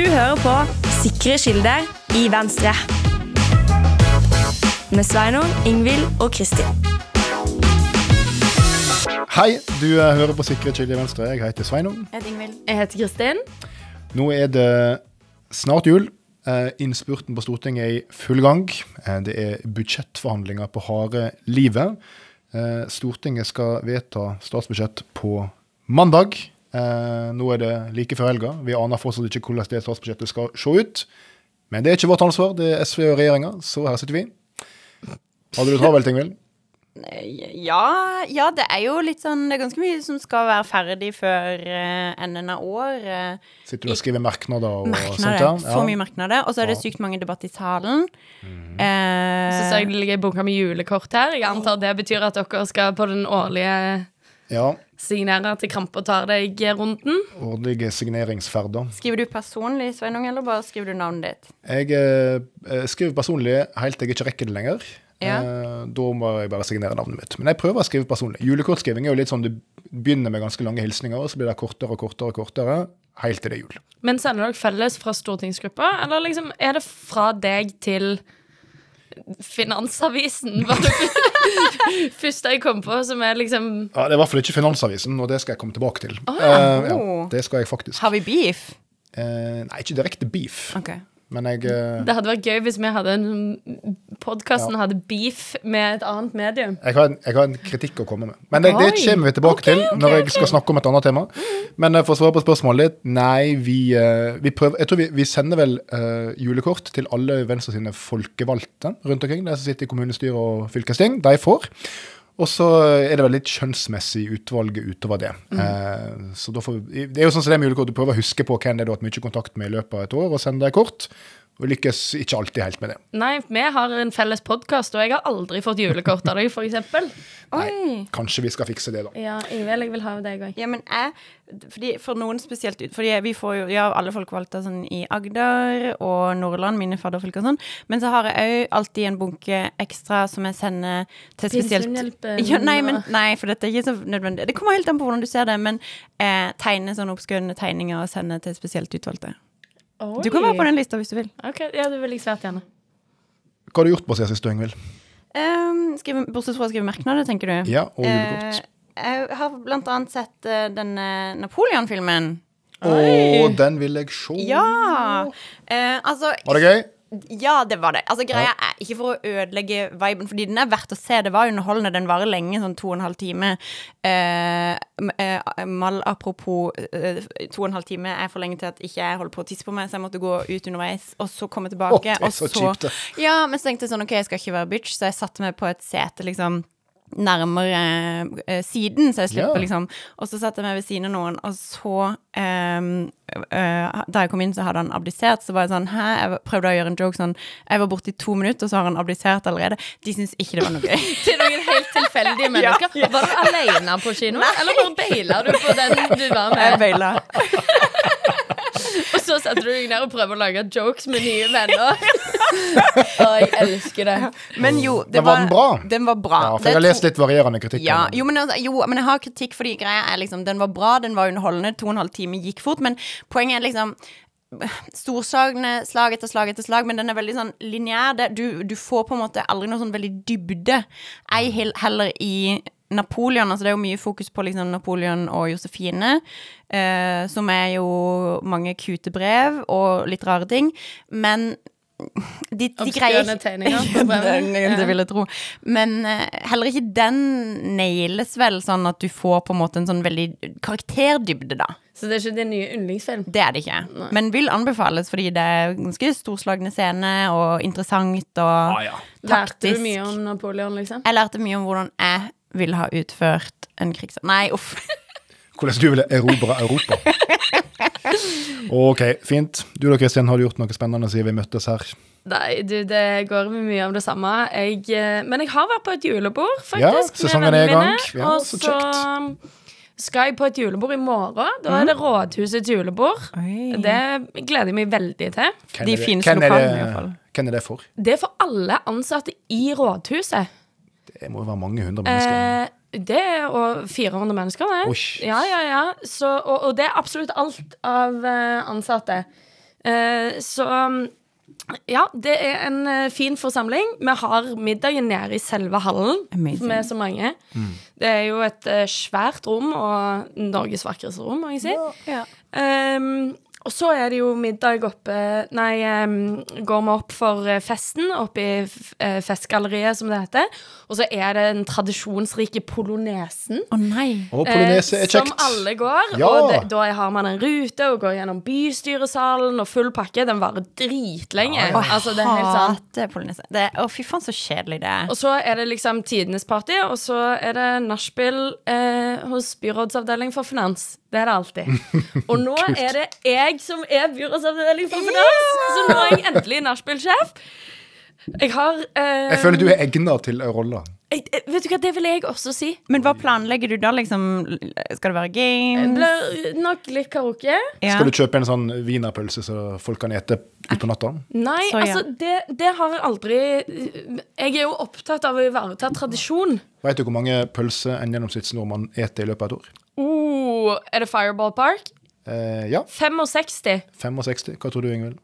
Du hører på Sikre kilder i Venstre. Med Sveinung, Ingvild og Kristin. Hei, du eh, hører på Sikre kilder i Venstre. Jeg heter Sveinung. Jeg heter Ingvild. Jeg heter Kristin. Nå er det snart jul. Eh, Innspurten på Stortinget er i full gang. Eh, Det er budsjettforhandlinger på harde livet. Eh, Stortinget skal vedta statsbudsjett på mandag. Eh, Nå er det like før helga. Vi aner fortsatt ikke hvordan det statsbudsjettet skal se ut. Men det er ikke vårt ansvar, det er SV og regjeringa, så her sitter vi. Hadde du travelt, Ingvild? Ja, ja, det er jo litt sånn Det er ganske mye som skal være ferdig før eh, enden av år. eh, Sitter du og skriver merknader og sånt? merknader. ja? Så mye merknader. Og så er det sykt mange debatter i salen. Mm. Eh, Så ser jeg det ligger en bunke med julekort her. Jeg antar det betyr at dere skal på den årlige Ja. Signere til Krampe og tar deg-runden. Årlige signeringsferder. skriver du personlig, Sveinung, eller bare skriver du navnet ditt? Jeg eh, skriver personlig helt til jeg ikke rekker det lenger. Ja. Eh, da må jeg bare signere navnet mitt. Men jeg prøver å skrive personlig. Julekortskriving er jo litt sånn du begynner med ganske lange hilsninger, og så blir det kortere og kortere og kortere helt til det er jul. Men sender dere felles fra stortingsgruppa, eller liksom er det fra deg til Finansavisen? Var det første jeg kom på, som er liksom Ja, Det er i hvert fall ikke Finansavisen, og det skal jeg komme tilbake til. ja. uh, ja, Oh. det skal jeg faktisk. Har vi beef? Uh, nei, ikke direkte beef, Ok. Men jeg eh, Det hadde vært gøy hvis vi hadde en podkasten Ja. hadde beef med et annet medium. jeg har, en, jeg har en kritikk å komme med. Men det, det kommer vi tilbake til når jeg skal snakke om et annet tema. Men eh, for å svare på spørsmålet ditt, nei, vi, eh, vi prøver Jeg tror vi, vi sender vel uh, julekort til alle Venstre sine folkevalgte rundt omkring, de som sitter i kommunestyre og fylkesting. De får. Og så er det vel litt kjønnsmessig utvalg utover det. Eh, så får, det er jo sånn som det er mulig du prøver å huske på hvem det er du har hatt mye kontakt med i løpet av et år, og sende deg kort. Og lykkes ikke alltid helt med det. Nei, vi har en felles podkast, og jeg har aldri fått julekort av deg, eksempel. Oi. Kanskje vi skal fikse det, da. Ja, Ingvild, jeg vil ha deg òg. Ja, men jeg fordi For noen spesielt Fordi vi får jo Ja, alle folkevalgte sånn i Agder og Nordland, mine fadderfylker og sånn. Men så har jeg òg alltid en bunke ekstra som jeg sender til spesielt ja, nei, men, nei, for dette er ikke så nødvendig. Det kommer helt an på hvordan du ser det, men eh, tegne sånne oppskrevne tegninger og sende til spesielt utvalgte. Du kan være på den lista hvis du vil. Ok, Ja, det vil svært gjerne. Hva har du gjort på siden sist, Ingvild? Um, skrive, bortsett fra å skrive merknader, tenker du? Ja, og julekort. Uh, jeg har blant annet sett uh, denne Napoleon-filmen. Å, den vil jeg se. Ja! Uh, altså Var det gøy? Ja, det var det. Altså, greia er ikke for å ødelegge viben, fordi den er verdt å se. Det var underholdende. Den varer lenge, sånn to og en halv time. Eh, eh, mal apropos eh, to og en halv time er for lenge til at ikke jeg holder på å tisse på meg, så jeg måtte gå ut underveis, og så komme tilbake. Oh, det er og så kjipt, det. Ja, men så tenkte jeg sånn, OK, jeg skal ikke være bitch, så jeg satte meg på et sete, liksom. Nærmere eh, siden, så jeg slipper yeah. liksom Og så satte jeg meg ved siden av noen, og så eh, eh, Da jeg kom inn, så hadde han abdisert. Så var jeg sånn Hæ? Jeg prøvde å gjøre en joke sånn Jeg var borte i to minutter, og så har han abdisert allerede. De syns ikke det var noe gøy. Til noen helt tilfeldige mennesker. Var du alene på kino, eller bare baila du på den du var Jeg med? baila. Og så setter du deg ned og prøver å lage jokes med nye venner. Å, jeg elsker det. Men jo, det Men var den bra? Den var bra. Ja, for jeg har lest litt varierende kritikk. Ja, jo men, altså, jo, men jeg har kritikk fordi greia er liksom Den var bra, den var underholdende, to og en halv time gikk fort, men poenget er liksom Storslagne slag etter slag etter slag, men den er veldig sånn lineær. Du, du får på en måte aldri noe sånn veldig dybde. Ei heller i Napoleon. Altså det er jo mye fokus på liksom Napoleon og Josefine, eh, som er jo mange kute brev og litt rare ting. Men de, de greier ikke det, vil jeg tro. Men uh, heller ikke den nailes vel sånn at du får på en måte en sånn veldig karakterdybde, da. Så det er ikke din nye yndlingsfilm? Det er det ikke. Men vil anbefales fordi det er ganske storslagne scener og interessant og Ah, ja. Lærte du mye om Napoleon, liksom? Jeg lærte mye om hvordan jeg ville ha utført en krigssak. Nei, uff. Hvordan du ville erobre Europa. OK, fint. Du da, Kristian, har du gjort noe spennende siden vi møttes her? Nei, du, det går med mye om det samme. Jeg, eh, men jeg har vært på et julebord, faktisk. Ja, sesongen er i gang. Ja, og så så skal jeg på et julebord i morgen. Da er det Rådhusets julebord. Oi. Det gleder jeg meg veldig til. Hvem De fineste lokalene, iallfall. i hvert fall. Hvem er det for? Det er for alle ansatte i rådhuset. Det må jo være mange hundre mennesker. Eh, det og 400 mennesker, det. Ja, ja, ja. Så, og, og det er absolutt alt av eh, ansatte. Eh, så ja, det er en eh, fin forsamling. Vi har middagen nede i selve hallen Amazing. med så mange. Det er jo et eh, svært rom, og Norges vakreste rom, må jeg si. Ja. Um, og så er det jo middag oppe Nei, um, går vi opp for eh, festen oppe i f- eh, Festgalleriet, som det heter. Og så er det den tradisjonsrike polonesen. Å nei. Og polonese Eh, er kjekt. Som alle går. Ja. Og det, da har man en rute og går gjennom bystyresalen og full pakke. Den varer dritlenge. Ja, ja. Altså, det er helt sant. Hater polonese. Å, Å, fy faen, så kjedelig det er. Og så er det liksom tidenes party, og så er det nachspiel eh, hos byrådsavdeling for finans. Det er det alltid. Og nå er det jeg som er byrådsavdeling for finans, så nå er jeg endelig nachspiel-sjef. Jeg har eh, Jeg føler du er egna til rolla. eh, Vet du hva, det vil jeg også si. Men hva planlegger du da, liksom? Skal det være games? blir nok litt karaoke. Ja. Skal du kjøpe en sånn wienerpølse så folk kan ete utpå natta? Nei, Så ja. altså, det, det har jeg aldri Jeg er jo opptatt av å ivareta tradisjon. Vet du hvor mange pølser en gjennomsnittsnordmann eter i løpet av et år? Oh, er det Fireball Park? Eh, ja. 65. 65. Hva tror du, Ingvild?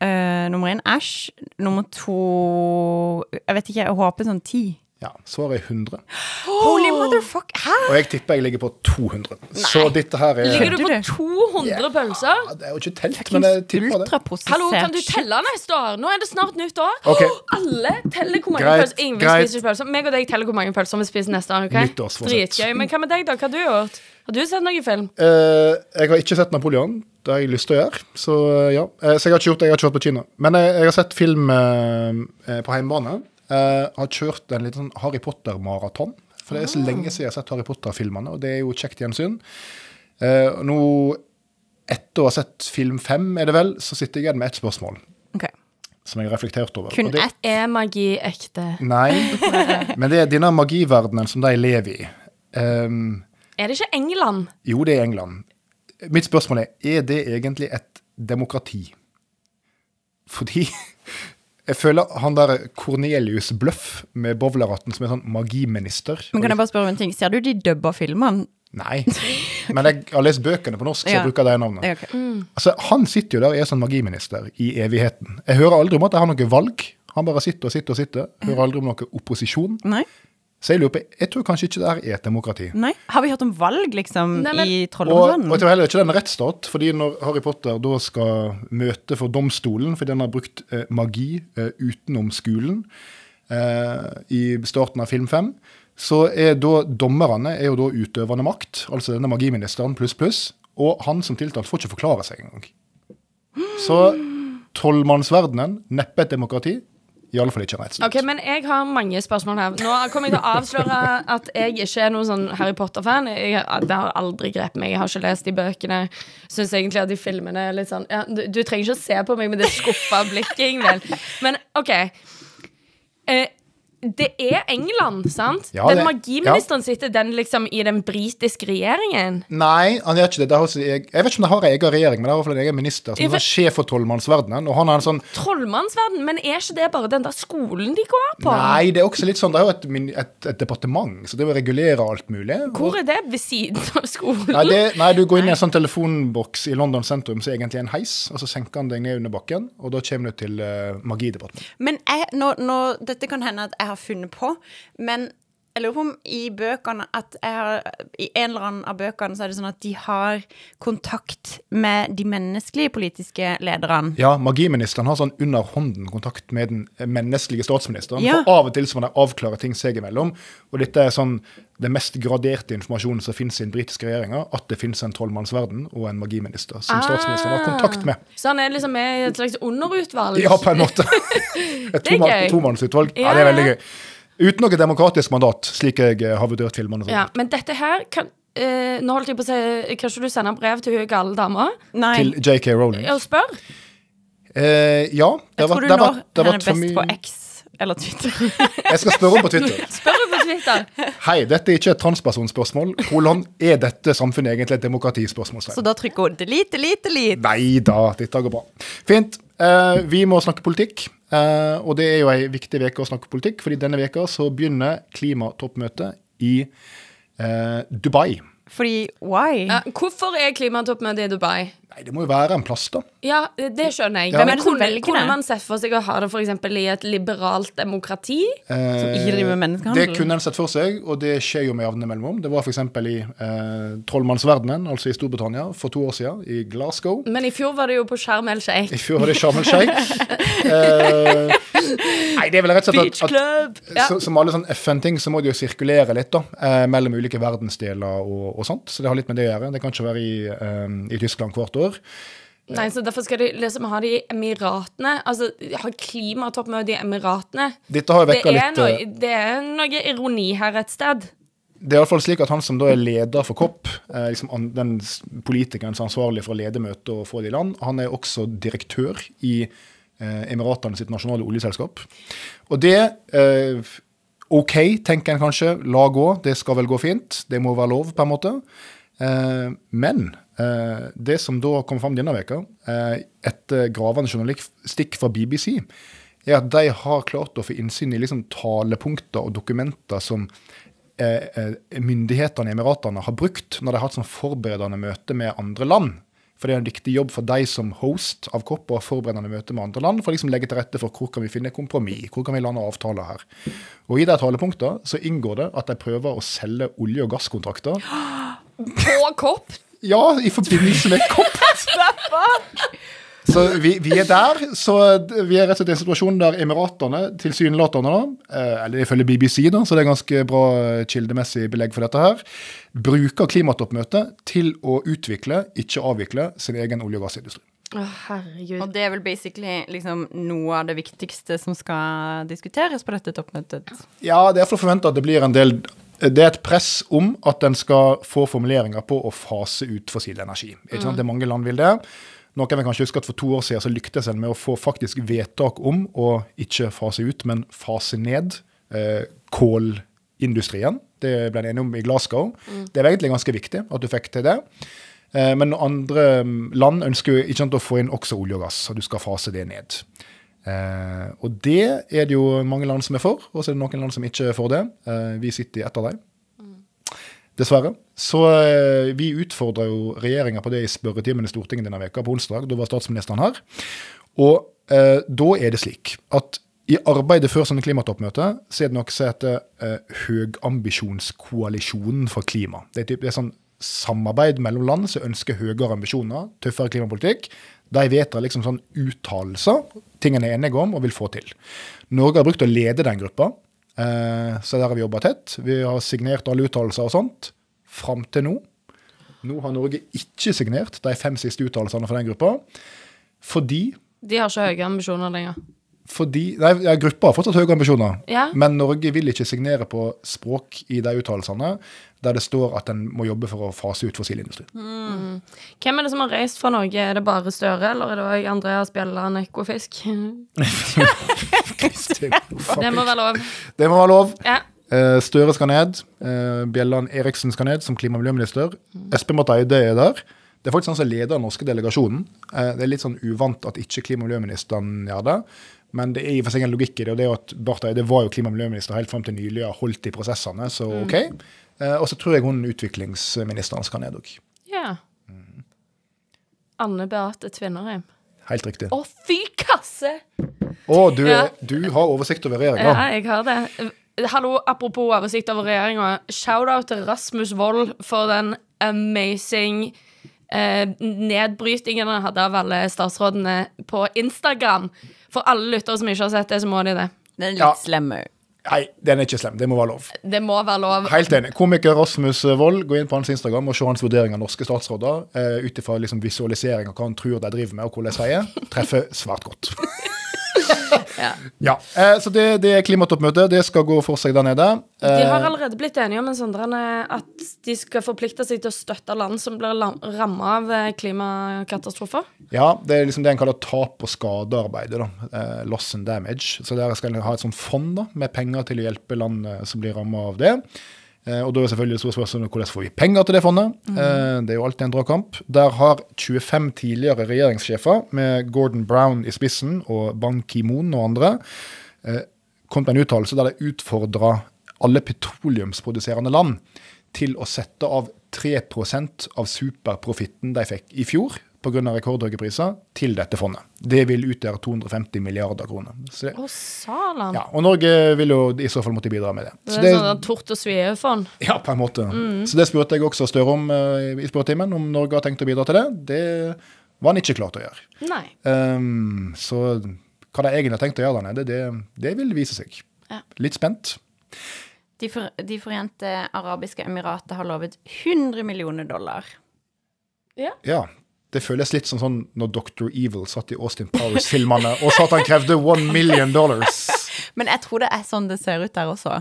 Eh, nummer én æsj. Nummer to Jeg vet ikke, jeg håper sånn ti. Ja, svaret er 100. Holy motherfuck! Hæ? Og jeg tipper jeg ligger på 200. Så dette her er Ligger du på Kødder du? 200 pølser? Ja, Det er jo ikke telt, men jeg tipper det. Hallo, kan du telle neste år? Nå er det snart nytt år. Ok. Alle teller hvor mange Greit, pølser. Ingen greit. spiser pølser. Meg og deg teller hvor mange pølser vi spiser neste år. Okay? Dritgøy. Men hva med deg, da? Hva har du gjort? Har du sett noen film? Uh, jeg har ikke sett Napoleon. Det har jeg lyst til å gjøre. Så eh, ja. Eh, så jeg har ikke gjort det. Jeg har ikke vært på kino. Men jeg, jeg har sett film uh, på hjemmebane. Eh, har kjørt en liten sånn Harry Potter-maraton. For det er så lenge siden jeg har sett Harry Potter-filmene, og det er jo kjekt gjensyn. Uh, nå, etter å ha sett film fem, er det vel, så sitter jeg igjen med ett spørsmål Ok. som jeg har reflektert over. Kun ett. Er magi ekte? Nei, men det er denne magiverdenen som de lever i. Um, Er det ikke England? Jo, det er England. Mitt spørsmål er er det egentlig et demokrati. Fordi jeg føler han der Cornelius Bløff med bowleratten som er sånn magiminister Men kan jeg bare spørre om en ting? Ser du de dubba filmene? Nei. Men jeg har lest bøkene på norsk, så jeg Ja. bruker det navnet. Ok. Altså, Han sitter jo der og er sånn magiminister i evigheten. Jeg hører aldri om at jeg har noe valg. Han bare sitter og sitter og sitter. Hører aldri om noe opposisjon. Nei? Så jeg lurer på, jeg tror kanskje ikke det her er et demokrati. Nei? Har vi hørt om valg, liksom, Nei, men- i Og, og det jeg tror heller ikke det er en rettsstat, fordi når Harry Potter da skal møte for domstolen fordi den har brukt eh, magi eh, utenom skolen eh, i starten av film fem, så er da dommerne er jo da utøvende makt, altså denne magiministeren pluss pluss, og han som tiltalt får ikke forklare seg engang. Så trollmannsverdenen, neppe et demokrati, i alle fall ikke en rettsstat. Ok, men jeg har mange spørsmål her. Nå kommer jeg til å avsløre at jeg ikke er noen sånn Harry Potter-fan. Det har aldri grepet meg. Jeg har ikke lest de bøkene. Syns egentlig at de filmene er litt sånn ja, du, du trenger ikke å se på meg med det skuffa blikket, Ingvild. Men OK. Eh, det er England, sant? Ja, den det- magiministeren sitter den liksom i den britiske regjeringen. Nei, han gjør ikke det. det også- jeg, jeg vet ikke om det har en egen regjering, men det har i hvert fall en egen minister som er sjef for trollmannsverdenen. Og han har en sånn Trollmannsverden, men er ikke det bare den der skolen de går på? Nei, det er også litt sånn, det er jo et, et, et departement, så det vil regulere alt mulig. Hvor er det ved siden av skolen? Nei, det, nei, du går inn i en sånn telefonboks i London sentrum som er egentlig en heis, og så senker han deg ned under bakken, og da kommer du til uh, magidepartementet. Men jeg, nå, nå, dette kan hende at jeg har funnet på, men jeg lurer på om i bøkene at jeg har, I en eller annen av bøkene så er det sånn at de har kontakt med de menneskelige politiske lederne. Ja, magiministeren har sånn under hånden kontakt med den menneskelige statsministeren, Ja. for av og til så må de avklare ting seg imellom, og dette er sånn det mest graderte informasjonen som finnes i den britiske regjeringa, at det finnes en trollmannsverden og en magiminister som statsministeren har kontakt med. Så han er liksom med i et slags underutvalg? Ja, på en måte. Et tomannsutvalg. Ja, Ja, det er veldig gøy. Uten noe demokratisk mandat, slik jeg eh, har vurdert filmene. Ja, men dette her kan uh, Nå holdt jeg på å si Kan ikke du sende brev til hun gale dama Til JK Rowling. og spør? Uh, ja. Det jeg tror du det har det er best på X eller Twitter. Jeg skal spørre henne på Twitter. Spør hun på Twitter. Hei, dette er ikke et transpersonspørsmål. Hvordan er dette samfunnet egentlig et demokratispørsmål? Så da trykker hun delete, delete, delete. Nei da, dette går bra. Fint. Eh, vi må snakke politikk. eh, og det er jo ei viktig uke å snakke politikk, fordi denne veka så begynner klimatoppmøtet i eh, Dubai. Fordi why? Ja, hvorfor er klimatoppmøtet i Dubai? Nei, det må jo være en plass, da. Ja, det skjønner jeg. Ja. Hvem er Men det som kunne, kunne man sett for seg å ha det for eksempel i et liberalt demokrati? Som ikke driver med Det kunne en sett for seg, og det skjer jo med jevne mellomrom. Det var f.eks. i eh, Trollmannsverdenen, altså i Storbritannia, for to år siden, i Glasgow. Men i fjor var det jo på Sharm el Sheikh. I fjor var det Sharm el Sheikh. Eh, nei, det er vel rett og slett at, at Ja. så, Som alle sånne FN-ting, så må det jo sirkulere litt da, eh, mellom ulike verdensdeler og, og sånt. Så det har litt med det å gjøre. Det kan ikke være i, eh, i Tyskland hvert år. Nei, så Derfor skal de liksom ha det i Emiratene. Altså, ha klimatoppmøte i Emiratene. Dette har jo Det vekka er, litt noe, det er noe ironi her et sted. Det er i hvert fall slik at han som da er leder for COP, eh, liksom den politikeren som er ansvarlig for å lede møtet og få det i land, han er også direktør i eh, Emiratene sitt nasjonale oljeselskap. Og det eh, OK, tenker en kanskje. La gå, det skal vel gå fint. Det må være lov, på en måte. Eh, men det som da kom fram denne veka, eh, etter gravende journalistikk fra BBC, er at de har klart å få innsyn i liksom talepunkter og dokumenter som eh, eh, myndighetene i Emiratene har brukt når de har hatt sånn forberedende møte med andre land. For det er en viktig jobb for deg som host av COP ha forberedende møte med andre land for å liksom legge til rette for hvor kan vi finne kompromiss, hvor kan vi lande avtaler her. Og i de talepunktene så inngår det at de prøver å selge olje- og gasskontrakter. På kopp! Ja, i forbindelse med COP. Så vi, vi er der. Så vi er rett og slett i en situasjon der Emiratene tilsynelatende, eh, eller ifølge BBC, da, så det er ganske bra eh, kildemessig belegg for dette her, bruker klimatoppmøtet til å utvikle, ikke avvikle, sin egen olje- og gassindustri. Å, herregud. Og det er vel basically liksom noe av det viktigste som skal diskuteres på dette toppmøtet. Ja, det er iallfall forventa at det blir en del det er et press om at en skal få formuleringer på å fase ut fossil energi. Ikke sant? Det er Mange land vil det. Noen vil kanskje huske at For to år siden så lyktes en med å få faktisk vedtak om å ikke fase ut, men fase ned eh, kålindustrien. Det ble en enige om i Glasgow. Det er egentlig ganske viktig at du fikk til det. Eh, men andre mm, land ønsker jo ikke sant, å få inn også olje og gass, og du skal fase det ned. Eh, og det er det jo mange land som er for, og så er det noen land som ikke er for det. Eh, vi sitter i ett av dem. Dessverre. Så eh, vi utfordra jo regjeringa på det i spørretimen i Stortinget denne veka på onsdag. Da var statsministeren her. Og eh, da er det slik at i arbeidet før sånne klimatoppmøter, så er det noe som heter eh, Høgambisjonskoalisjonen for klima. Det er, typ, det er sånn samarbeid mellom land som ønsker høyere ambisjoner, tøffere klimapolitikk. De vedtar liksom sånn uttalelser, ting en er enige om og vil få til. Norge har brukt å lede den gruppa, eh, så der har vi jobba tett. Vi har signert alle uttalelser og sånt. Fram til nå. Nå har Norge ikke signert de fem siste uttalelsene fra den gruppa, fordi De har ikke høye ambisjoner lenger. Fordi, nei, Gruppa har fortsatt høye ambisjoner, Ja. men Norge vil ikke signere på språk i de uttalelsene der det står at en må jobbe for å fase ut fossilindustri. Hvem er det som har reist fra Norge? Er det bare Støre, eller er det òg Andreas Bjelland Ekofisk? Det må være lov. Det må være lov. Ja. Eh, Støre skal ned. Uh, Bjelland Eriksen skal ned som klima- og miljøminister. Espen Barth Eide er der. Det er faktisk han som leder den norske delegasjonen. Eh, det er litt sånn uvant at ikke klima- og miljøministeren gjør det. Men det er i for seg en logikk i det. og det er at Barth Eide var jo klima- og miljøminister helt fram til nylig og holdt i prosessene, så OK. Eh, og så tror jeg hun utviklingsministeren skal ned òg. ja. Anne Beate Tvinnerheim. Helt riktig. Å, fy kasse! Å, du, Ja. du har oversikt over Ja, jeg har det. Hallo, apropos oversikt over regjeringa. Shout-out til Rasmus Wold for den amazing eh, nedbrytingen han hadde av alle statsrådene på Instagram. For alle lyttere som ikke har sett det, så må de det. Den er litt Ja. slem òg. Nei, den er ikke slem. Det må være lov. Det må være lov. Helt enig. Komiker Rasmus Wold, gå inn på hans Instagram og se hans vurdering av norske statsråder uh, ut ifra liksom, visualisering av hva han tror de driver med, og hvordan de sier. Treffer svært godt. Ja. ja. Så det, det er klimatoppmøtet. Det skal gå for seg der nede. De har Eh, allerede blitt enige om en sånn at de skal forplikte seg til å støtte land som blir ramma av eh, klimakatastrofer. ja, det er liksom det en kaller tap- og skadearbeidet. da, eh, Loss and damage. Så der skal en ha et sånt fond da, med penger til å hjelpe land eh, som blir ramma av det. Eh, og da er selvfølgelig store spørsmålet hvordan får vi penger til det fondet. Mm. det er jo alltid en dragkamp. Der har 25 tidligere regjeringssjefer, med Gordon Brown i spissen og Ban Ki-moon og andre, eh, kommet med en uttalelse der de utfordra alle petroleumsproduserende land til å sette av 3% av superprofitten de fikk i fjor pga. rekordhøye priser, til dette fondet. Det vil utgjøre 250 milliarder kroner. Så det, salan. ja, og Norge vil jo i så fall måtte bidra med det. Det er det, sånn tort og svie-fond. ja, på en måte. Så det spurte jeg også Støre om uh, i spørretimen, om Norge har tenkt å bidra til det. Det var han ikke klar til å gjøre. Nei. Um, så hva de egentlig har tenkt å gjøre der nede, det, det vil vise seg. Ja. Litt spent. De, for, de forente arabiske emirater har lovet 100 millioner dollar. Ja. Det føles litt som sånn når Dr. Evil satt i Austin Powers-filmene og sa at han krevde one million dollars. Men jeg tror det er sånn det ser ut der også.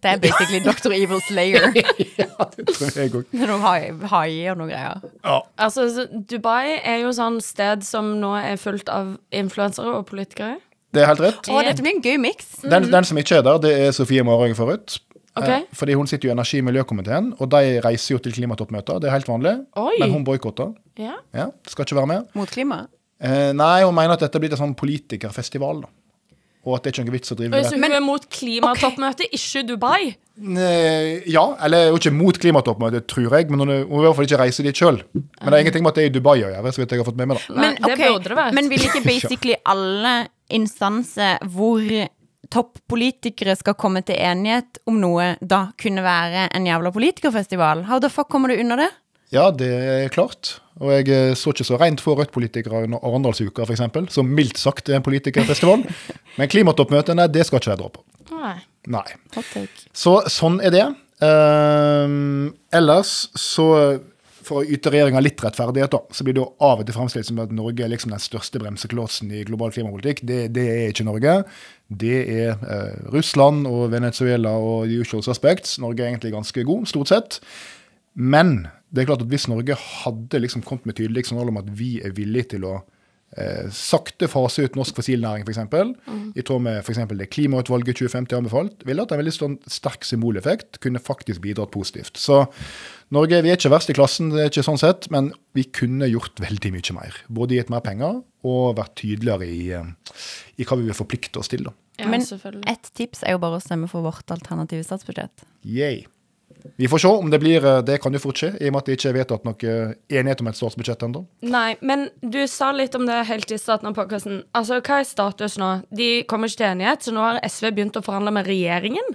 Det er basically Dr. Evil's layer. ja, det tror jeg òg. Med er noe hai- haier og noen greier. Ja. Altså, Dubai er jo sånn sted som nå er fullt av influensere og politikere. Det er helt rett. Å, dette blir en gøy miks. Den, den som ikke er der, det er Sofie Marhaug Forut. Eh, fordi hun sitter jo i energi- og miljøkomiteen, og de reiser jo til klimatoppmøter. Det er helt vanlig. Oi. Men hun boikotter. Ja. Ja, skal ikke være med. Mot klima. Eh, nei, hun mener at dette blir en sånn politikerfestival. da. Og at det er ikke noe vits å drive med Så Men hun er mot klimatoppmøtet, ikke Dubai? Eh, ja, eller hun er ikke mot klimatoppmøtet, tror jeg, men hun, vil i hvert fall ikke reise dit sjøl. Men det er ingenting med at det er i Dubai å gjøre, så vidt jeg har fått med meg. da. Men, det ok, burde det vært. Men vil ikke basically alle instanser hvor toppolitikere skal komme til enighet om noe, da kunne være en jævla politikerfestival? How the fuck kommer du unna det? Ja, det er klart. Og jeg eh, så ikke så rent for Rødt-politikere under Arendalsuka, f.eks., som mildt sagt er en politikerfestival. Men klimatoppmøtene, det skal ikke jeg dra på. Nei. Nei. Så sånn er det. Uh, ellers så for å yte regjeringa litt rettferdighet, da, så blir det jo av og til fremstilt som at Norge er liksom den største bremseklossen i global klimapolitikk. Det, det er ikke Norge. Det er eh, Russland og Venezuela og the usual suspects. Norge er egentlig ganske god, stort sett. Men det er klart at hvis Norge hadde liksom kommet med tydelig signal om at vi er villige til å eh, sakte fase ut norsk fossilnæring, f.eks., Mm. i tråd med for eksempel det klimautvalget 2050 anbefalt, ville hatt en veldig sånn sterk symboleffekt, kunne faktisk bidratt positivt. Så Norge vi er ikke verst i klassen, det er ikke sånn sett, men vi kunne gjort veldig mye mer. Både gitt mer penger og vært tydeligere i, eh, i hva vi vil forplikte oss til. da. Ja, Men ett tips er jo bare å stemme for vårt alternative statsbudsjett. Yay. Vi får se om det blir eh, Det kan jo fort skje, i og med at det ikke er vedtatt noe enighet om et statsbudsjett ennå. Nei, men du sa litt om det helt i starten av podkasten. Altså, hva er status nå? De kommer ikke til enighet, så nå har SV begynt å forhandle med regjeringen?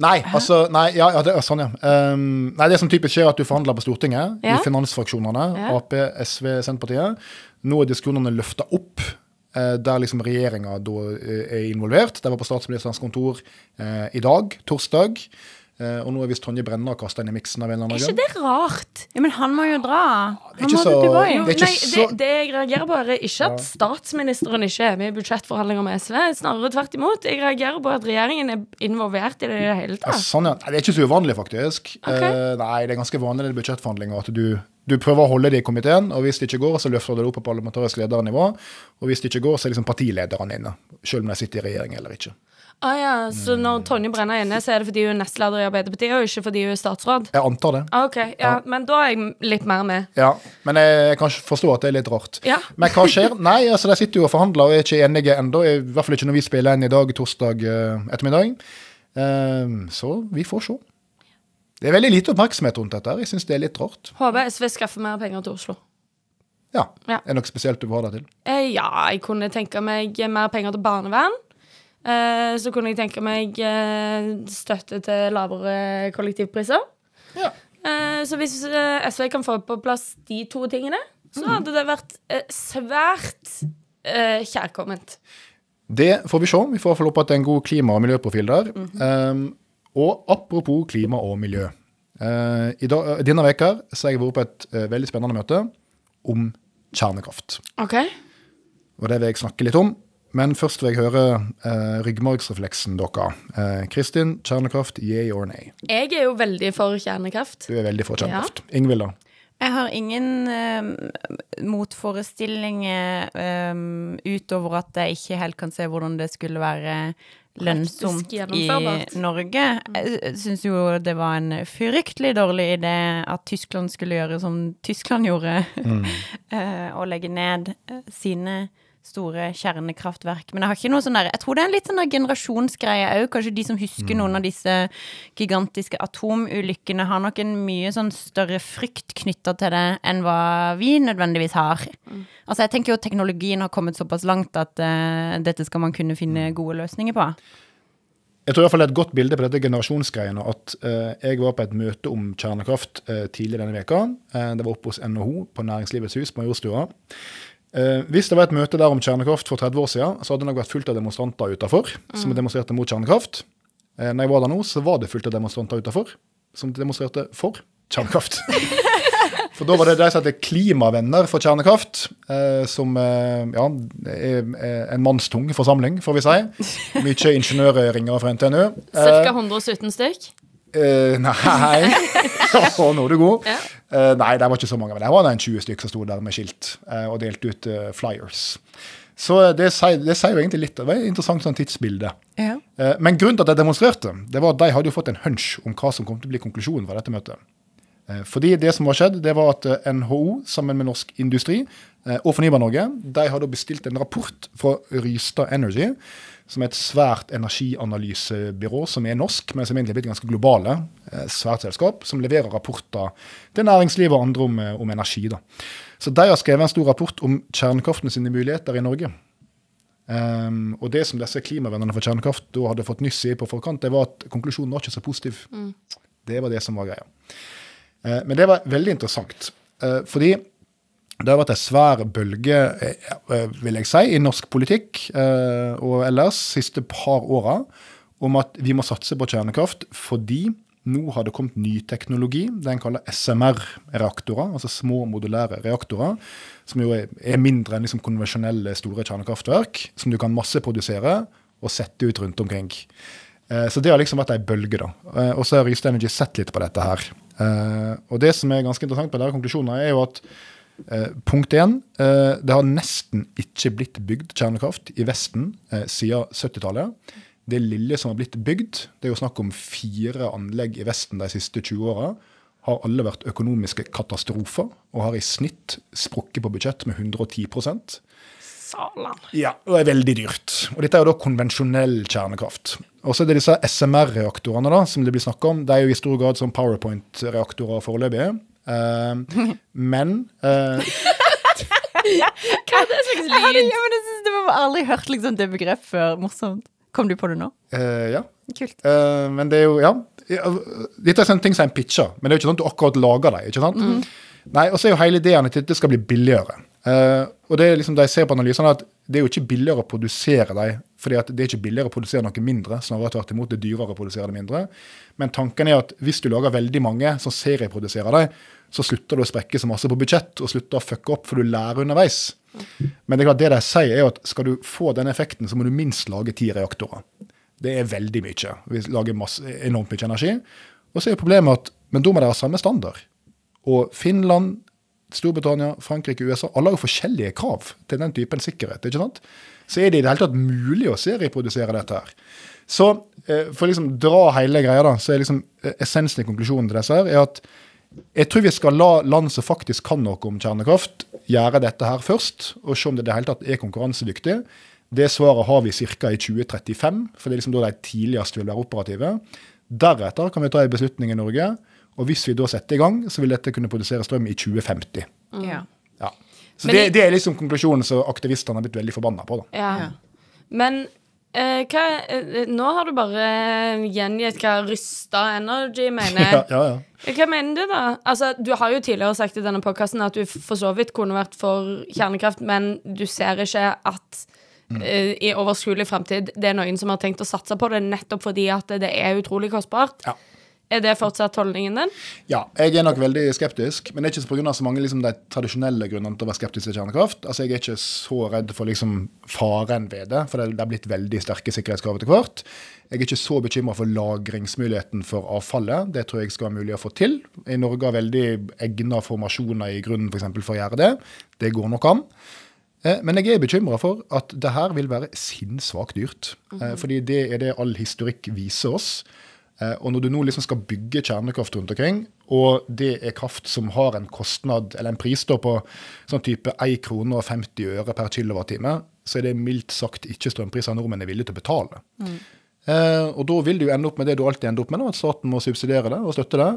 Nei, altså Nei, ja, ja det er sånn, ja. Um, nei, det som typisk skjer, er at du forhandler på Stortinget, Ja. i finansfraksjonene, Ja. Ap, SV, Senterpartiet. Nå er diskusjonene løfta opp, eh, der liksom regjeringa da eh, er involvert. Det var på statsministerens kontor eh, i dag, torsdag. Eh, og nå er visst Tonje Brenna kasta inn i miksen av en eller annen Er ikke det rart? Ja, men han må jo dra. er Han ikke må så- til Dubai. Det Jo, nei, det, det jeg reagerer på, er ikke at statsministeren ikke er med i budsjettforhandlinger med SV. Snarere tvert imot. Jeg reagerer på at regjeringen er involvert i det i det hele Ja, tatt. sånn, ja. Nei, Det er ikke så uvanlig, faktisk. Okay. Uh, nei, Det er ganske vanlig i budsjettforhandlinger at du, du prøver å holde det i komiteen, og hvis det ikke går, så løfter du det opp på parlamentarisk ledernivå. Og hvis det ikke går, så er liksom partilederne inne, selv om de sitter i regjering eller ikke. Ah, ja, så når Tonje Brenna er inne, så er det fordi hun er nestleder i Arbeiderpartiet, og ikke fordi hun er statsråd? Jeg antar det. Ah, ok, ja, Men da er jeg litt mer med. Ja, Men jeg, jeg kan forstå at det er litt rart. Ja. Men hva skjer? Nei, altså de sitter jo og forhandler og er ikke enige ennå. I hvert fall ikke når vi spiller inn i dag, torsdag eh, ettermiddag. Ehm, så vi får se. Det er veldig lite oppmerksomhet rundt dette. Jeg syns det er litt rart. Håper SV skaffer mer penger til Oslo. Ja. Ja. Er det noe spesielt du vil ha det til? Eh, ja, jeg kunne tenke meg mer penger til barnevern. Eh, så kunne jeg tenke meg eh, støtte til lavere kollektivpriser. Ja. Eh, så hvis SV kan få på plass de to tingene, så hadde det vært svært kjærkomment. Det får vi se. Vi får i hvert fall håpe at det er en god klima- og miljøprofil der. Ehm, og apropos klima og miljø. I dag, denne veka så har jeg vært på et veldig spennende møte om kjernekraft. OK? Og det vil jeg snakke litt om. Men først vil jeg høre eh, ryggmargsrefleksen deres. Eh, Kristin, kjernekraft, yay or nay? Jeg er jo veldig for kjernekraft. Du er veldig for kjernekraft. Ingvild, da? Jeg har ingen eh, motforestillinger eh, utover at jeg ikke helt kan se hvordan det skulle være lønnsomt i. Norge. Jeg syns jo det var en fryktelig dårlig idé at Tyskland skulle gjøre som Tyskland gjorde, eh, og legge ned eh, sine store kjernekraftverk. Men jeg har ikke noe sånn der Jeg tror det er en litt sånn der generasjonsgreie òg. Kanskje de som husker noen av disse gigantiske atomulykkene, har nok en mye sånn større frykt knytta til det enn hva vi nødvendigvis har. Altså jeg tenker jo teknologien har kommet såpass langt at uh, dette skal man kunne finne gode løsninger på. Jeg tror i hvert fall det er et godt bilde på dette generasjonsgreiene at eh, jeg var på et møte om kjernekraft eh, tidlig denne veka. Eh, det var oppe hos NHO på Næringslivets hus på Majorstua. Eh, hvis det var et møte der om kjernekraft for 30 år siden, så hadde det nok vært fullt av demonstranter utafor som demonstrerte mot kjernekraft. Eh, når jeg var der nå, så var det fullt av demonstranter utafor som demonstrerte for kjernekraft. For da var det de som heter Klimavenner for kjernekraft, eh, som eh, ja, er er en mannstung forsamling, får vi si. Mye ingeniørringer fra NTNU. Ca. 117 stykk. Eh, nei Å, nå er du god. Ja. Uh, nei, det var ikke så mange. Men det var en 20 stykker som sto der med skilt uh, og delte ut flyers. Så det sier, det sier jo egentlig litt. Det var et interessant sånn tidsbilde. Ja. Men grunnen til at jeg demonstrerte, det var at de hadde jo fått en hunch om hva som kom til å bli konklusjonen fra dette møtet. Fordi det som var skjedd, det var at NHO sammen med Norsk Industri og Fornybar Norge de hadde bestilt en rapport fra Rystad Energy, som er et svært energianalysebyrå som er norsk, men som egentlig er blitt ganske globale. eh, Svært selskap som leverer rapporter til næringslivet og andre om, eh, om energi. Da. Så de har skrevet en stor rapport om kjernekraften sine muligheter i Norge. Um, og det som disse klimavennene for kjernekraft da hadde fått nyss i på forkant, det var at konklusjonen var ikke så positiv. Det var det som var greia. Uh, men det var veldig interessant, Uh, fordi det har vært en svær bølge, eh, eh, vil jeg si, i norsk politikk eh, og ellers siste par åra om at vi må satse på kjernekraft fordi nå har det kommet ny teknologi. Det en kaller SMR-reaktorer, altså små modulære reaktorer. Som jo er, mindre enn liksom konvensjonelle store kjernekraftverk. Som du kan masseprodusere og sette ut rundt omkring. Så det har liksom vært ei bølge, da. Og så har Rystad Energy sett litt på dette her. Og det som er ganske interessant med deres konklusjoner, er jo at eh, punkt én, eh, det har nesten ikke blitt bygd kjernekraft i Vesten eh, siden 70-tallet. Det lille som har blitt bygd, det er jo snakk om fire anlegg i Vesten de siste 20 åra, har alle vært økonomiske katastrofer og har i snitt sprukket på budsjett med 110 Salen. ja, og er veldig dyrt. Og dette er jo da konvensjonell kjernekraft. Og så er det disse SMR-reaktorene da, som det blir snakka om. De er jo i stor grad som PowerPoint-reaktorer foreløpig. Eh, men uh, Hva er det slags Ja, lyd? men jeg synes det var aldri hørt liksom, det begrepet før. Morsomt. Kom du på det nå? Uh, ja. Kult. Eh, men det er jo, ja. Dette er sånne ting som en pitcher, men det er jo ikke sånn at du akkurat lager dem. ikke sant? Nei, Og så er jo hele ideen at dette skal bli billigere. Eh, og det er liksom, De ser på analysene at det er jo ikke billigere å produsere dem, fordi at det er ikke billigere å produsere noe mindre, snarere tvert imot, det er dyrere å produsere det mindre. Men tanken er at hvis du lager veldig mange som serieproduserer dem, så slutter du å sprekke så masse på budsjett og slutter å fucke opp, for du lærer underveis. Men det er klart det de sier, er jo at skal du få den effekten, så må du minst lage ti reaktorer. Det er veldig mye. Vi lager masse, enormt mye energi. Og så er problemet at men da må de ha samme standard. Og Finland, Storbritannia, Frankrike, USA alle har jo forskjellige krav til den typen sikkerhet. ikke sant? Så er det i det hele tatt mulig å serieprodusere dette her. Så eh, for å liksom dra hele greia, da, så er liksom eh, essensen i konklusjonen til disse her, er at jeg tror vi skal la land som faktisk kan noe om kjernekraft, gjøre dette her først, og se om det i det hele tatt er konkurransedyktig. Det svaret har vi ca. i 2035, for det er liksom da de tidligst vil være operative. Deretter kan vi ta en beslutning i Norge, og hvis vi da setter i gang, så vil dette kunne produsere strøm i 2050. Ja. Ja. Så det, det er liksom konklusjonen som aktivistene har blitt veldig forbanna på. da. Ja. Ja. Men eh, hva eh, Nå har du bare gjengitt hva Rysta Energy mener. Ja, ja, ja. Hva mener du, da? Altså, Du har jo tidligere sagt i denne podkasten at du for så vidt kunne vært for kjernekraft, men du ser ikke at Mm. eh, i overskuelig fremtid det er noen som har tenkt å satse på det, nettopp fordi at det er utrolig kostbart. Ja. Er det fortsatt holdningen din? Ja, jeg er nok veldig skeptisk, men det er ikke pga. så mange liksom, de tradisjonelle grunnene til å være skeptisk til kjernekraft. Altså, Jeg er ikke så redd for liksom, faren ved det, for det det er blitt veldig sterke sikkerhetskrav etter hvert. Jeg er ikke så bekymra for lagringsmuligheten for avfallet. Det tror jeg skal være mulig å få til. I Norge har veldig egna formasjoner i grunnen for, eksempel, for å gjøre det. Det går nok an. Eh, Men jeg er bekymra for at det her vil være sinnssvakt dyrt. Eh, Fordi det er det all historikk viser oss. Eh, og når du nå liksom skal bygge kjernekraft rundt omkring, og det er kraft som har en kostnad, eller en pris da på sånn type 1 krone og 50 øre per kilowattime, så er det mildt sagt ikke strømpriser nordmenn er villige til å betale. Eh, og da vil du ende opp med det du alltid ender opp med, at staten må subsidiere det og støtte det.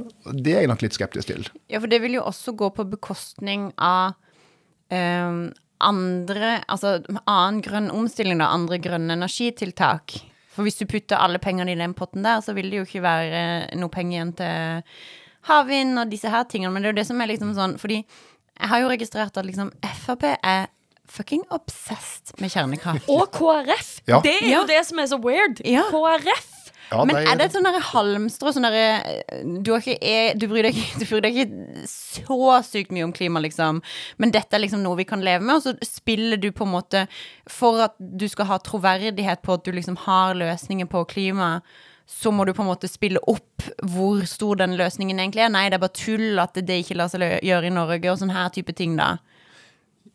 Det er jeg nok litt skeptisk til. Ja, for det vil jo også gå på bekostning av eh, andre Altså annen grønn omstilling, da. Andre grønne energitiltak. For hvis du putter alle pengene i den potten der, så vil det jo ikke være noe penger igjen til havvind og disse her tingene. Men det er jo det som er liksom sånn Fordi jeg har jo registrert at liksom Frp er fucking obsessed med kjernekraft. Og KrF. Ja. Det er jo Ja. det som er så weird. Ja. KrF. Ja, Men er det et sånn halmstrå sånn du, er- du, bryr deg du bryr deg ikke så sykt mye om klima, liksom, men dette er liksom noe vi kan leve med, og så spiller du på en måte For at du skal ha troverdighet på at du liksom har løsninger på klima, så må du på en måte spille opp hvor stor den løsningen egentlig er. Nei, det er bare tull at det ikke lar seg gjøre i Norge, og sånn her type ting, da.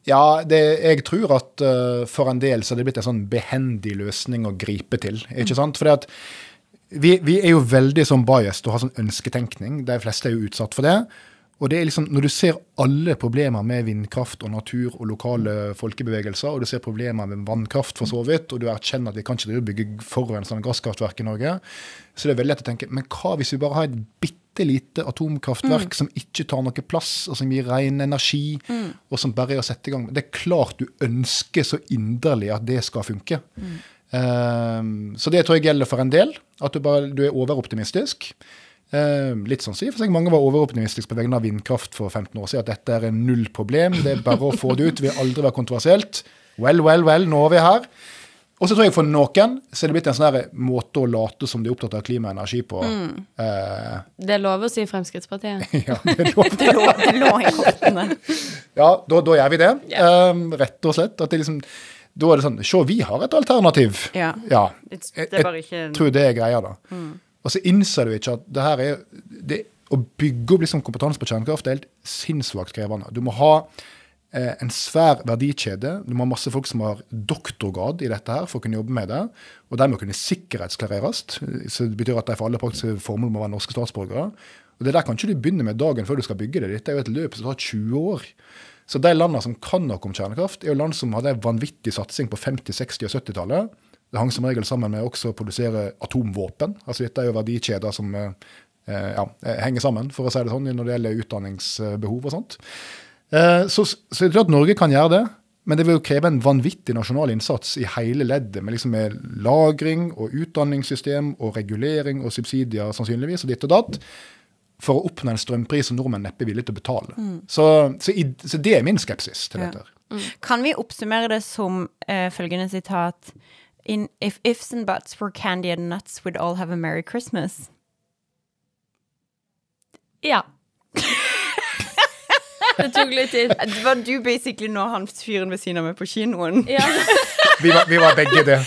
Ja, det, jeg tror at uh, for en del så er det blitt en sånn behendig løsning å gripe til. ikke sant? Fordi at vi, vi er jo veldig sånn biased og har sånn ønsketenkning. De fleste er jo utsatt for det. Og det er liksom, Når du ser alle problemer med vindkraft og natur og lokale folkebevegelser, og du ser problemer med vannkraft for så vidt, og du erkjenner at vi kan ikke bygge forurensende gasskraftverk i Norge, så det er veldig lett å tenke men hva hvis vi bare har et bitte lite atomkraftverk som ikke tar noe plass, og som gir ren energi, og som bare er å sette i gang? Det er klart du ønsker så inderlig at det skal funke. Ehm, så det tror jeg gjelder for en del, at du, bare, du er overoptimistisk. Ehm, litt sånn sier for seg Mange var overoptimistiske på vegne av vindkraft for 15 år siden. At dette er null problem, det er bare å få det ut. Det vil aldri være kontroversielt. Well, well, well, nå er vi her. Og så tror jeg for noen så er det blitt en sånn måte å late som de er opptatt av klima og energi på. Eh, Det er lov å si Fremskrittspartiet. ja, det er lov. Det lå, det lå i kortene. ja da, da gjør vi det. Ehm, rett og slett. At det liksom, da er det sånn Se, vi har et alternativ. Ja. Ja. Det Jeg, er bare ikke jeg tror det er greia, da. Og så innser du ikke at det her er det, Å bygge opp liksom kompetanse på kjernekraft er helt sinnssvakt krevende. Du må ha eh, en svær verdikjede. Du må ha masse folk som har doktorgrad i dette her for å kunne jobbe med det. Og de må kunne sikkerhetsklareres. Så det betyr at de for alle praktiske formål må være norske statsborgere. Og det der kan ikke du begynne med dagen før du skal bygge det. Dette er jo et løp som tar 20 år. Så de landene som kan noe om kjernekraft, er jo land som hadde en vanvittig satsing på 50-, 60- og 70-tallet. Det hang som regel sammen med også å produsere atomvåpen. Altså Dette er jo verdikjeder som eh, eh, ja, eh, henger sammen, for å si det sånn, når det gjelder utdanningsbehov og sånt. Så, så det er klart Norge kan gjøre det, men det vil jo kreve en vanvittig nasjonal innsats i hele leddet, med, liksom med lagring og utdanningssystem og regulering og subsidier sannsynligvis, og ditt og datt, for å oppnå en strømpris som nordmenn neppe er villige til å betale. Så, så, i, så det er min skepsis til Ja. dette. Kan vi oppsummere det som uh, følgende sitat In, If ifs and buts were candy and nuts, we'd all have a merry Christmas. Ja. Det tok litt tid. Det var du basically nå han fyren ved siden av meg på kinoen. Ja. Vi var, vi var begge det.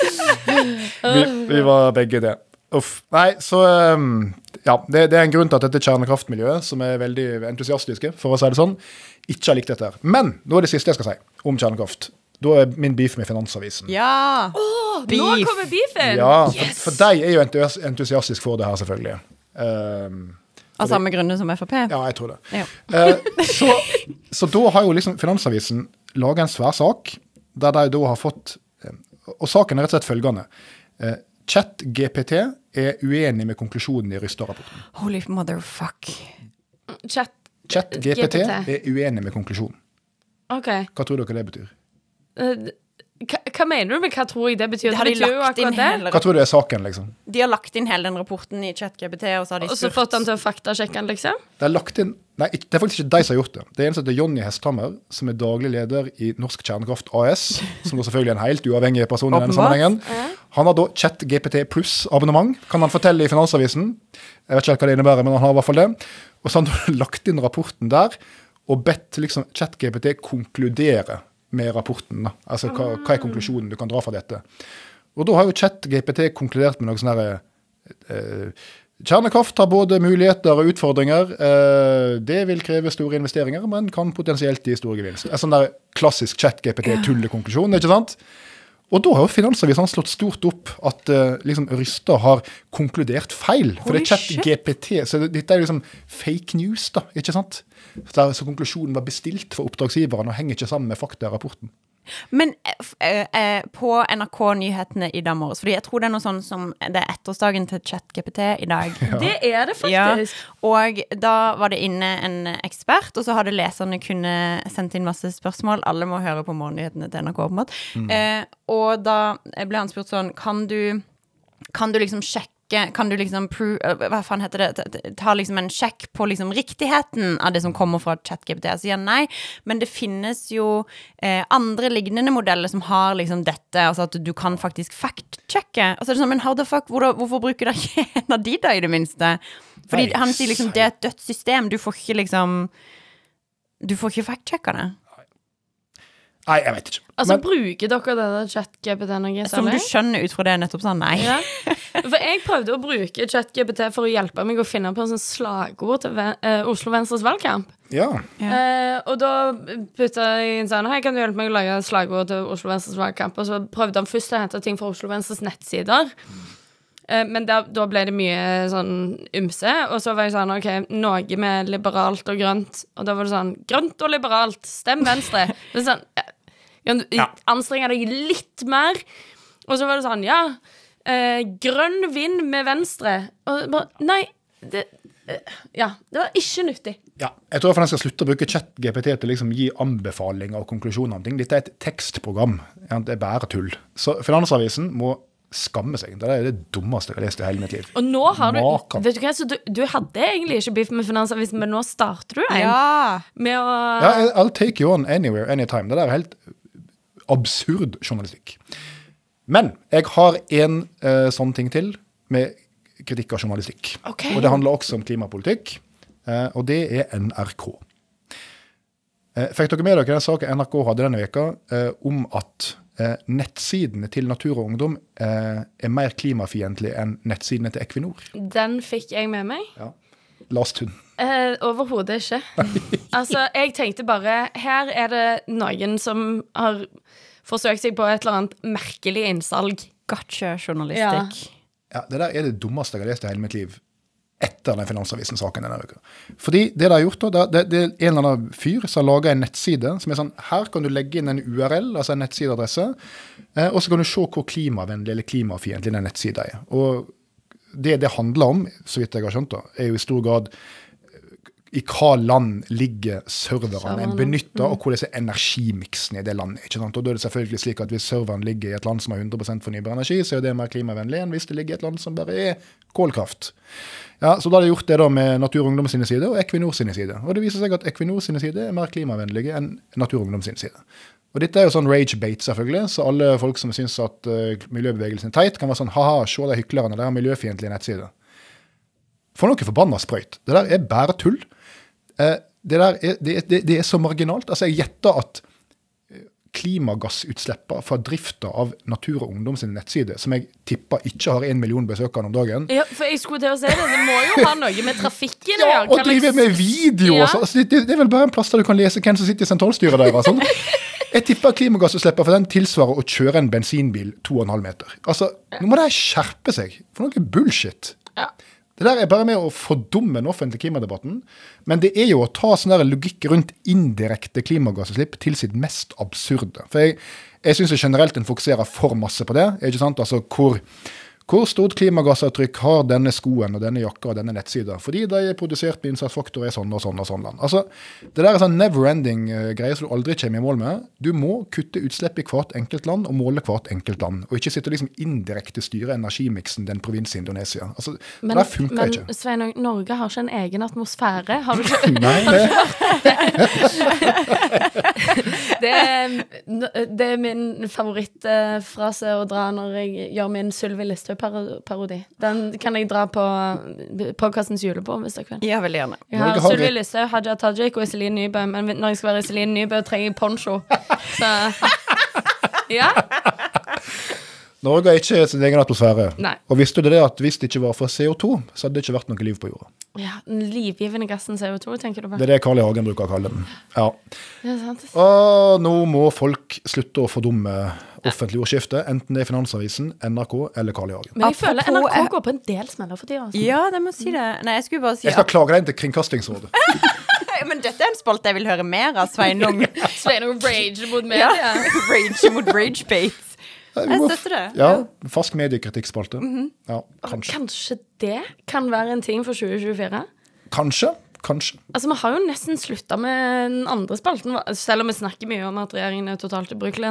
Vi, vi var begge det. Uff. Nei, så um, Ja, det, det er en grunn til at dette kjernekraftmiljøet, som er veldig entusiastiske, for å si det sånn, ikke har likt dette her. Men nå er det siste jeg skal si om kjernekraft. Da er min beef med Finansavisen. Ja! Nå Beef. kommer beefen! Ja, for, for de er jo entusias entusiastiske for det her, selvfølgelig. Um, Av samme grunner som Frp? ja, jeg tror det. Ja. uh, så, så da har jo liksom Finansavisen laga en svær sak, der de da har fått eh, Og saken er rett og slett følgende. Eh, ChatGPT er uenig med konklusjonen i Rystad-rapporten. Holy motherfuck. Chat. ChatGPT er uenig med konklusjonen. OK. Hva tror dere det betyr? Hva, mener du med hva tror jeg det betyr? Det har de betyr lagt inn det. hele Hva tror du er saken, liksom? De har lagt inn hele den rapporten i ChatGPT, og så har de Og så fått han til å faktasjekke den, liksom? Det er lagt inn Nei, det er faktisk ikke de som har gjort det. Det er en som heter Jonny Hesthammer, som er daglig leder i Norsk Kjernekraft AS. Som er selvfølgelig er en helt uavhengig person i denne sammenhengen. Han har da ChatGPT pluss-abonnement, kan han fortelle i Finansavisen. Jeg vet ikke helt hva det innebærer, men han har i hvert fall det. Og så har han lagt inn rapporten der, og bedt liksom ChatGPT konkludere med rapporten. Da. Altså hva, hva er konklusjonen du kan dra fra dette. Og da har jo ChatGPT konkludert med noe sånn herre eh, Kjernekraft har både muligheter og utfordringer. Eh, det vil kreve store investeringer, men kan potensielt gi store gevinst. En sånn der klassisk chat-GPT-tullekonklusjon, ikke sant? Og da har jo Finansavisen slått stort opp at uh, liksom Rystad har konkludert feil. For det er chat-GPT, så det, dette er liksom fake news, da, ikke sant? Så, der, så konklusjonen var bestilt for oppdragsgiveren og henger ikke sammen med fakta i rapporten. Men eh, eh, eh, på NRK-nyhetene i dag morges, fordi jeg tror det er noe sånn som Det er ettårsdagen til ChatGPT i dag. Det er det Ja, faktisk. og da var det inne en ekspert, og så hadde leserne kunne sendt inn masse spørsmål. Alle må høre på morgennyhetene til NRK, åpenbart. Eh, og da ble han spurt sånn Kan du, kan du liksom sjekke kan du liksom pro, eh, Hva faen heter det? Ta- liksom en sjekk på liksom riktigheten av det som kommer fra ChatGPT. Jeg sier nei, men det finnes jo eh, andre lignende modeller som har liksom dette, altså at du kan faktisk fact-sjekke. Og så det sånn, men how the fuck, hvor, hvorfor bruker dere ikke en av de, da, i det minste? Fordi han sier liksom det er et dødt system. Du får ikke liksom Du får ikke fact-sjekka det. Nei, jeg vet ikke. Altså, Men bruker dere det der chat-GPT noe Som du skjønner ut fra det nettopp sa nei. Ja. For jeg prøvde å bruke ChatGPT for å hjelpe meg å finne på en sånn slagord til eh, Oslo Venstres valgkamp. ja. Eh, og da putta jeg inn sånn Hei, kan du hjelpe meg å lage slagord til Oslo Venstres valgkamp? Og så prøvde han først å hente ting fra Oslo Venstres nettsider. Eh, men da, da ble det mye sånn ymse. Og så var jeg sånn OK, noe med liberalt og grønt. Og da var det sånn Grønt og liberalt, stem Venstre. Det er sånn ja, anstrenge deg litt mer? Og så var det sånn Ja, eh, grønn vind med Venstre. Og bare Nei, det eh, Ja, det var ikke nyttig. Ja, jeg tror jeg skal slutte å bruke chat-GPT til å liksom gi anbefalinger og konklusjoner om ting. Dette er et tekstprogram. Det er bare tull. Så Finansavisen må skamme seg. Det er det dummeste jeg har lest i hele mitt liv. Og nå har du. Vet du hva, så du, du hadde egentlig ikke beef med Finansavisen, men nå starter du en Ja. med å Ja, I'll take you on anywhere, anytime. Det der er helt absurd journalistikk. Men jeg har en eh, sånn ting til med kritikk av journalistikk. Okay. Og det handler også om klimapolitikk, eh, og det er NRK. Eh, fikk dere med dere den saken NRK hadde denne veka eh, om at eh, nettsidene til Natur og Ungdom eh, er mer klimafiendtlige enn nettsidene til Equinor? Den fikk jeg med meg. Ja. Last hun. Eh, Overhodet ikke. altså, jeg tenkte bare Her er det noen som har forsøkt seg på et eller annet merkelig innsalg. Gotcha-journalistikk. Ja, Det der er det dummeste jeg har lest i hele mitt liv etter den Finansavisen-saken denne uka. Fordi det de har gjort da, det, det er en eller annen fyr som har laga en nettside som er sånn Her kan du legge inn en URL, altså en nettsideadresse, eh, og så kan du se hvor klimavennlig eller klimafiendtlig den nettsida er. Og det det handler om, så vidt jeg har skjønt, da, er jo i stor grad i hva land ligger serverne Serverne. benytter, og hvordan er energimiksen i det landet. ikke sant? Og da er det selvfølgelig slik at Hvis serveren ligger i et land som har 100% fornybar energi, så er det mer klimavennlig enn hvis det ligger i et land som bare er kålkraft. Ja, så Da har de gjort det da med Natur og Ungdom sine sider og Equinor sine sider. Og det viser seg at Equinor sine sider er mer klimavennlige enn Natur og Ungdom sine sider. Og dette er jo sånn rage-bait, selvfølgelig, så alle folk som syns at uh, miljøbevegelsen er teit, kan være sånn ha-ha, se de hyklerne, de har miljøfiendtlige nettsider. For noe forbanna sprøyt. Det der er bare tull. Eh, det der er, det, det, det er så marginalt. Altså, jeg gjetter at eh, klimagassutslippene fra drifta av Natur og Ungdom sin nettside, som jeg tipper ikke har én million besøkende om dagen Ja, for jeg skulle til å si det. Det må jo ha noe med trafikken å ja, gjøre. og drive med video Ja. Altså, det, det er vel bare en plass der du kan lese hvem som sitter i sentralstyret deres. Sånn. Jeg tipper klimagassutslippene for den tilsvarer å kjøre en bensinbil 2,5 meter. Altså, Nå må de skjerpe seg. For noe bullshit. Ja. Det der er bare med å fordumme den offentlige klimadebatten. Men det er jo å ta sånn der logikk rundt indirekte klimagassutslipp til sitt mest absurde. For jeg, jeg syns generelt en fokuserer for masse på det. ikke sant? Altså hvor, hvor stort klimagassavtrykk har denne skoen og denne jakka og denne nettsida? Fordi de er produsert med innsatsfaktorer i sånn og sånn og sånn land. Altså, det der er sånn never-ending eh, greie som du aldri kommer i mål med. Du må kutte utslipp i hvert enkelt land og måle hvert enkelt land. Og ikke sitte og liksom indirekte styre energimiksen den provinsen Indonesia. Altså, Men, det der funker men ikke. Sveinung, Norge har ikke en egen atmosfære. Har du ikke? Nei, det, Det er, det er min favorittfrase å dra når jeg gjør min Sylvi Listhaug-parodi. Den kan jeg dra på podkastens julebord hvis dere vil. Ja, veldig gjerne. Jeg har Sylvi Listhaug, Haja Tajik og Iselin Nybø, men når jeg skal være Iselin Nybø, trenger jeg poncho. Så ja. Norge er ikke sin egen atmosfære. Nei. Og visste du det at hvis det ikke var for CO2, så hadde det ikke vært noe liv på jorda. Ja, Den livgivende gassen CO2, tenker du på? Det er det Carl I. Hagen bruker å kalle den. Ja. Det er sant. Og nå må folk slutte å fordumme offentlig ordskifte, enten det er Finansavisen, NRK eller Carl I. Hagen. Men jeg føler Apropos- NRK går på en del smeller for tida. Altså. Ja, det må si det. Nei, jeg skulle bare si Jeg skal klage deg inn til Kringkastingsrådet. Men dette er en spalte jeg vil høre mer av, Sveinung. Sveinung rage mot ja. media. Rage mot ragebate. Jeg støtter det. Ja, Fersk mediekritikkspalte. Ja, kanskje. Kanskje det kan være en ting for 2024? Kanskje. Kanskje. Altså, Vi har jo nesten slutta med den andre spalten, selv om vi snakker mye om at regjeringen er totalt ubrukelig.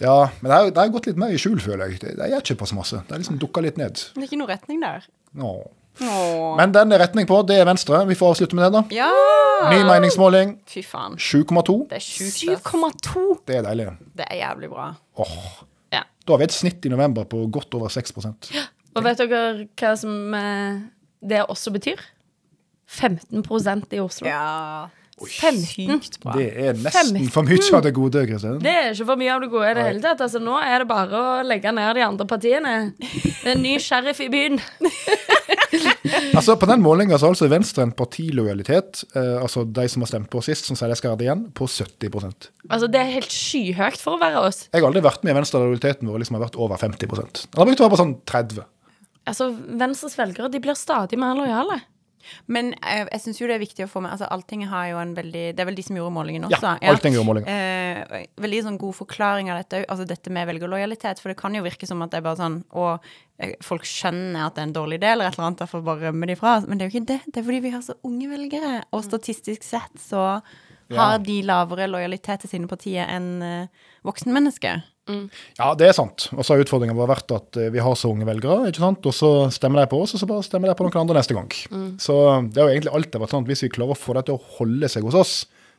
Ja, men det har- gått litt mer i skjul, føler jeg. Det det er ikke på så masse. Det er liksom dukka litt ned. Det er ikke noe retning der. Nå. Nå. Men den er retning på, det er Venstre. Vi får avslutte med det, da. Ja! Ny meningsmåling. Fy faen. 7,2. Det er 7,2! Det er deilig. Det er jævlig bra. Åh. Ja. Da har vi et snitt i november på godt over 6% Og vet dere hva som eh, det også betyr? 15% i Oslo. Ja. 15. Sykt bra. Det er nesten for mye av det gode. Kristian. Det er ikke for mye av det gode i det hele tatt. Altså, nå er det bare å legge ned de andre partiene. Det er en ny sheriff i byen. Altså, På den målinga har altså Venstre en partilojalitet, eh, altså de som har stemt på sist, som sier de skal ha det igjen, på 70% Altså, Det er helt skyhøyt for å være oss. Jeg har aldri vært med i Venstre der lojaliteten vår liksom har vært over 50 Den har brukt å være på sånn 30 Altså, Venstres velgere de blir stadig mer lojale. Men eh, jeg syns jo det er viktig å få med Altså, Alltinget har jo en veldig Det er vel de som gjorde målingen også? Ja, også? Allting gjorde målingen. Eh, veldig sånn god forklaring av dette òg. Altså dette med velgerlojalitet. For det kan jo virke som at det er bare sånn Og eh, folk skjønner at det er en dårlig idé, eller et eller annet, derfor bare rømmer de fra. Men det er jo ikke det. Det er fordi vi har så unge velgere. Og statistisk sett så har de lavere lojalitet til sine partier enn uh, voksenmennesker. Ja, det er sant. Og så har utfordringa vår vært at eh, vi har så unge velgere, ikke sant? og så stemmer de på oss, og så bare stemmer de på noen andre neste gang. Så det har jo egentlig alltid vært sånn at hvis vi klarer å få dem til å holde seg hos oss,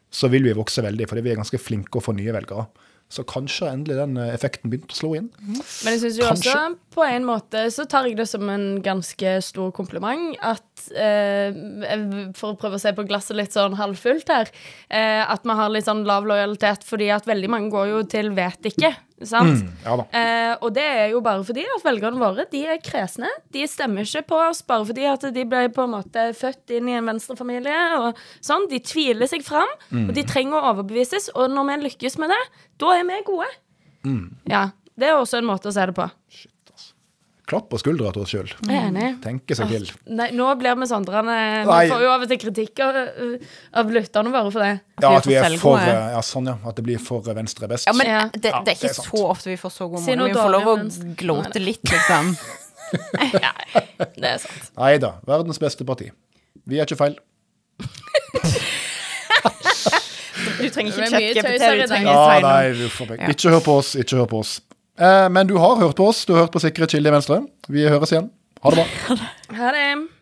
så vil vi vokse veldig, fordi vi er ganske flinke å få nye velgere. Så kanskje endelig den eh, effekten begynte å slå inn. Men jeg synes jo Kanskje. også på en måte så tar jeg det som en ganske stor kompliment at eh, For å prøve å se på glasset litt sånn halvfullt her, eh, at vi har litt sånn lav lojalitet fordi at veldig mange går jo til vet ikke. Sant? Ja da. Eh, og det er jo bare fordi at velgerne våre de er kresne. De stemmer ikke på oss bare fordi at de ble på en måte født inn i en venstrefamilie. Og sånn. De tviler seg fram, og de trenger å overbevises. Og når vi lykkes med det, da er vi gode. Ja. Det er også en måte å se det på. Klapp på skuldra til oss sjøl. Tenke seg til. Nei, nå blir vi sondrende. Vi får jo av og til kritikk av, av lytterne våre for det. Ja, vi er at vi er for Ja, sånn, ja. At det blir for venstre best. Ja, men Ja. det, det er det ikke er så ofte vi får så god Si Vi får lov å glåte glote litt, liksom. Det er sant. Nei da. Verdens beste parti. Vi er ikke feil. Du trenger ikke ChatGPT. Ja, nei. Ikke hør på oss, ikke hør på oss. Eh, men du har hørt på oss. Du har hørt på Sikre kilde i Venstre. Vi høres igjen. Ha det bra. Ha det.